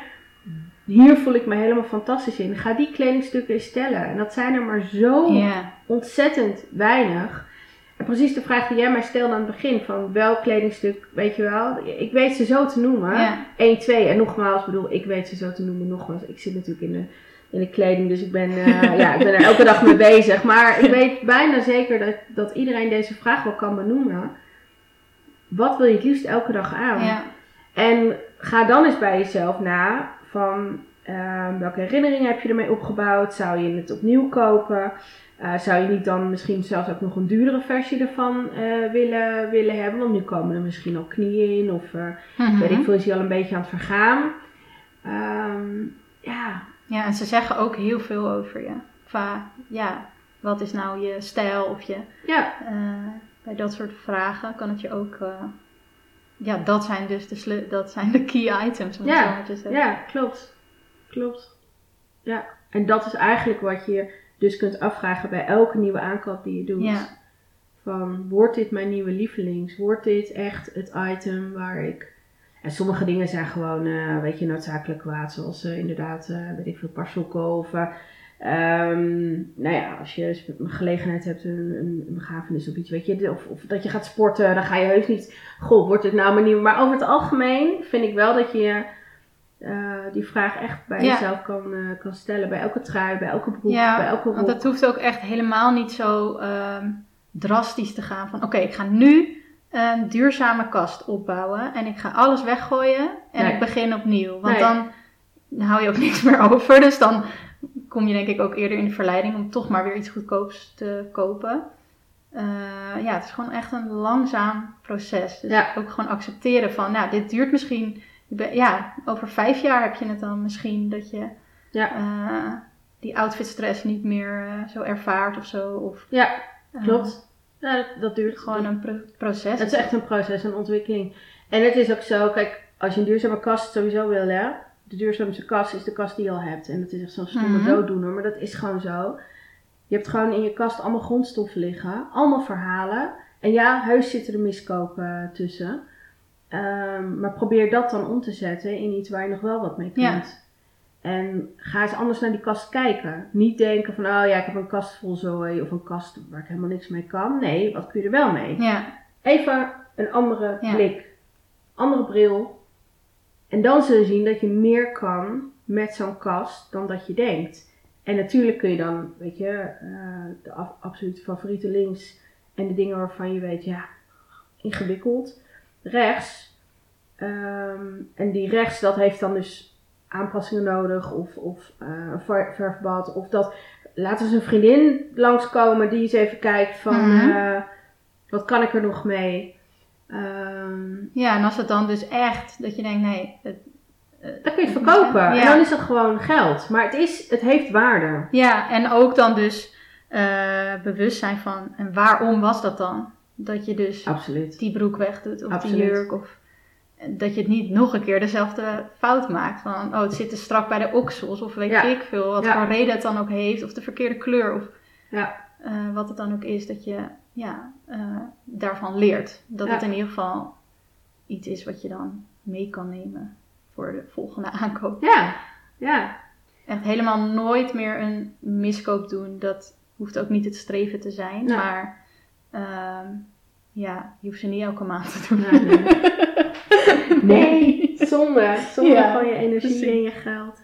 hier voel ik me helemaal fantastisch in. Ga die kledingstukken eens stellen. En dat zijn er maar zo ontzettend weinig. Precies de vraag die jij mij stelde aan het begin, van welk kledingstuk, weet je wel, ik weet ze zo te noemen. ja, 1, 2 en nogmaals, bedoel, ik weet ze zo te noemen, nogmaals, ik zit natuurlijk in de, in de kleding, dus ik ben, eh, ja, ik ben er elke dag mee bezig. Maar ik weet bijna zeker dat, dat iedereen deze vraag wel kan benoemen. Wat wil je het liefst elke dag aan? ja, En ga dan eens bij jezelf na van Ehm, welke herinneringen heb je ermee opgebouwd? Zou je het opnieuw kopen? Eh, zou je niet dan misschien zelfs ook nog een duurdere versie ervan eh, willen, willen hebben? Want nu komen er misschien al knieën in of uh, weet ik veel, is hij al een beetje aan het vergaan. Ehm, ja, Ja, en ze zeggen ook heel veel over je. Qua, ja, wat is nou je stijl of je... ja, bij dat soort vragen kan het je ook... ja, dat zijn dus de, dat zijn de key items, om Ja, het zo maar te zeggen. ja, klopt. Klopt. Ja, en dat is eigenlijk wat je dus kunt afvragen bij elke nieuwe aankoop die je doet. Ja. Van, wordt dit mijn nieuwe lievelings? Wordt dit echt het item waar ik... En sommige dingen zijn gewoon, eh, weet je, noodzakelijk kwaad. Zoals eh, inderdaad, eh, weet ik veel, parsokken of... eh, ehm, nou ja, als je een gelegenheid hebt, een, een, een begrafenis of iets, weet je, of, of dat je gaat sporten, dan ga je heus niet, goh, wordt dit nou mijn nieuwe? Maar over het algemeen vind ik wel dat je eh, die vraag echt bij Ja. jezelf kan, eh, kan stellen. Bij elke trui, bij elke broek, Ja, bij elke rok. Want het hoeft ook echt helemaal niet zo ehm, drastisch te gaan van oké, ik ga nu een duurzame kast opbouwen en ik ga alles weggooien en Nee. ik begin opnieuw. Want Nee. dan hou je ook niks meer over. Dus dan kom je denk ik ook eerder in de verleiding om toch maar weer iets goedkoops te kopen. Eh, ja, het is gewoon echt een langzaam proces. Dus Ja. ook gewoon accepteren van, nou, dit duurt misschien, ja, over vijf jaar heb je het dan misschien dat je Ja. eh, die outfitstress niet meer eh, zo ervaart of zo. Of, Ja, eh, klopt. Ja, dat, dat duurt gewoon een pro- proces. Het is echt een proces, een ontwikkeling. En het is ook zo, kijk, als je een duurzame kast sowieso wil, hè. De duurzaamste kast is de kast die je al hebt. En dat is echt zo'n stomme Mhm. dooddoener, maar dat is gewoon zo. Je hebt gewoon in je kast allemaal grondstoffen liggen. Allemaal verhalen. En ja, heus zitten er miskopen tussen. Ehm, maar probeer dat dan om te zetten in iets waar je nog wel wat mee kunt. Ja. En ga eens anders naar die kast kijken. Niet denken van, oh ja, ik heb een kast vol zooi of een kast waar ik helemaal niks mee kan. Nee, wat kun je er wel mee? Ja, Even een andere Ja. blik. Andere bril. En dan zul je zien dat je meer kan met zo'n kast dan dat je denkt. En natuurlijk kun je dan, weet je, eh, de absolute favoriete links en de dingen waarvan je weet, ja, ingewikkeld. Rechts. Ehm, en die rechts, dat heeft dan dus aanpassingen nodig of, of eh, een ver- verfbad. Of dat, laten eens een vriendin langskomen die eens even kijkt van, Mhm. eh, wat kan ik er nog mee? Ehm, ja, en als het dan dus echt, dat je denkt, nee, het, dan kun je het verkopen. Ja. En dan is dat gewoon geld. Maar het, is, het heeft waarde. ja, en ook dan dus eh, bewust zijn van, en waarom was dat dan? Dat je dus Absoluut. die broek wegdoet of Absoluut. die jurk of dat je het niet nog een keer dezelfde fout maakt. Van, oh, het zit te strak bij de oksels of weet Ja. ik veel. Wat Ja. voor reden het dan ook heeft of de verkeerde kleur of Ja. eh, wat het dan ook is. Dat je ja, eh, daarvan leert. Dat het in ieder geval iets is wat je dan mee kan nemen voor de volgende aankoop. Ja. Ja. Echt helemaal nooit meer een miskoop doen. Dat hoeft ook niet het streven te zijn. Nee. Maar ehm, ja, je hoeft ze niet elke maand te doen. Nee. nee, zonde. Zonde Ja, van je energie precies. en je geld.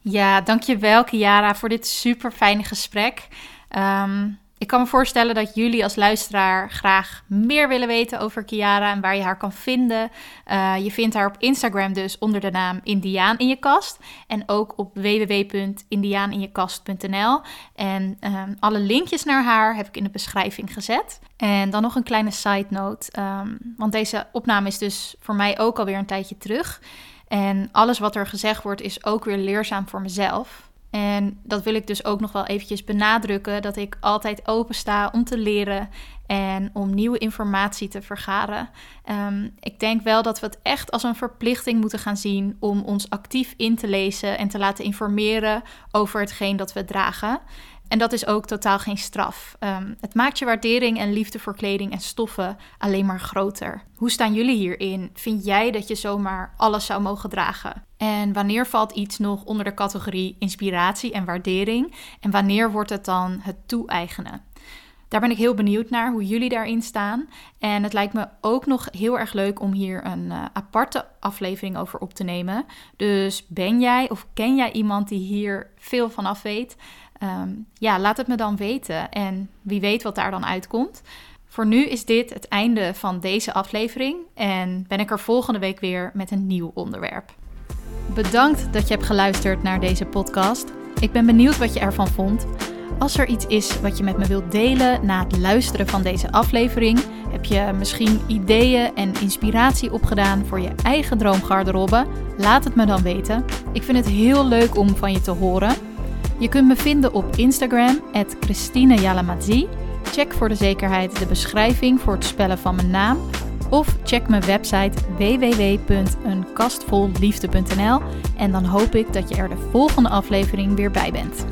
Ja, dankjewel Kiara voor dit super fijne gesprek. Ehm, ik kan me voorstellen dat jullie als luisteraar graag meer willen weten over Kiara en waar je haar kan vinden. Eh, je vindt haar op Instagram dus onder de naam Indiaan in je kast. En ook op www.indiaaninjekast.nl. En ehm, alle linkjes naar haar heb ik in de beschrijving gezet. En dan nog een kleine side note. ehm, want deze opname is dus voor mij ook alweer een tijdje terug. En alles wat er gezegd wordt is ook weer leerzaam voor mezelf. En dat wil ik dus ook nog wel eventjes benadrukken, dat ik altijd open sta om te leren en om nieuwe informatie te vergaren. Ehm, ik denk wel dat we het echt als een verplichting moeten gaan zien om ons actief in te lezen en te laten informeren over hetgeen dat we dragen. En dat is ook totaal geen straf. Ehm, het maakt je waardering en liefde voor kleding en stoffen alleen maar groter. Hoe staan jullie hierin? Vind jij dat je zomaar alles zou mogen dragen? En wanneer valt iets nog onder de categorie inspiratie en waardering? En wanneer wordt het dan het toe-eigenen? Daar ben ik heel benieuwd naar hoe jullie daarin staan. En het lijkt me ook nog heel erg leuk om hier een eh, aparte aflevering over op te nemen. Dus ben jij of ken jij iemand die hier veel van af weet? Ehm, ja, laat het me dan weten. En wie weet wat daar dan uitkomt. Voor nu is dit het einde van deze aflevering. En ben ik er volgende week weer met een nieuw onderwerp. Bedankt dat je hebt geluisterd naar deze podcast. Ik ben benieuwd wat je ervan vond. Als er iets is wat je met me wilt delen na het luisteren van deze aflevering, heb je misschien ideeën en inspiratie opgedaan voor je eigen droomgarderobe? Laat het me dan weten. Ik vind het heel leuk om van je te horen. Je kunt me vinden op Instagram, Christine Check voor de zekerheid de beschrijving voor het spellen van mijn naam. Of check mijn website www.eenkastvolliefde.nl en dan hoop ik dat je er de volgende aflevering weer bij bent.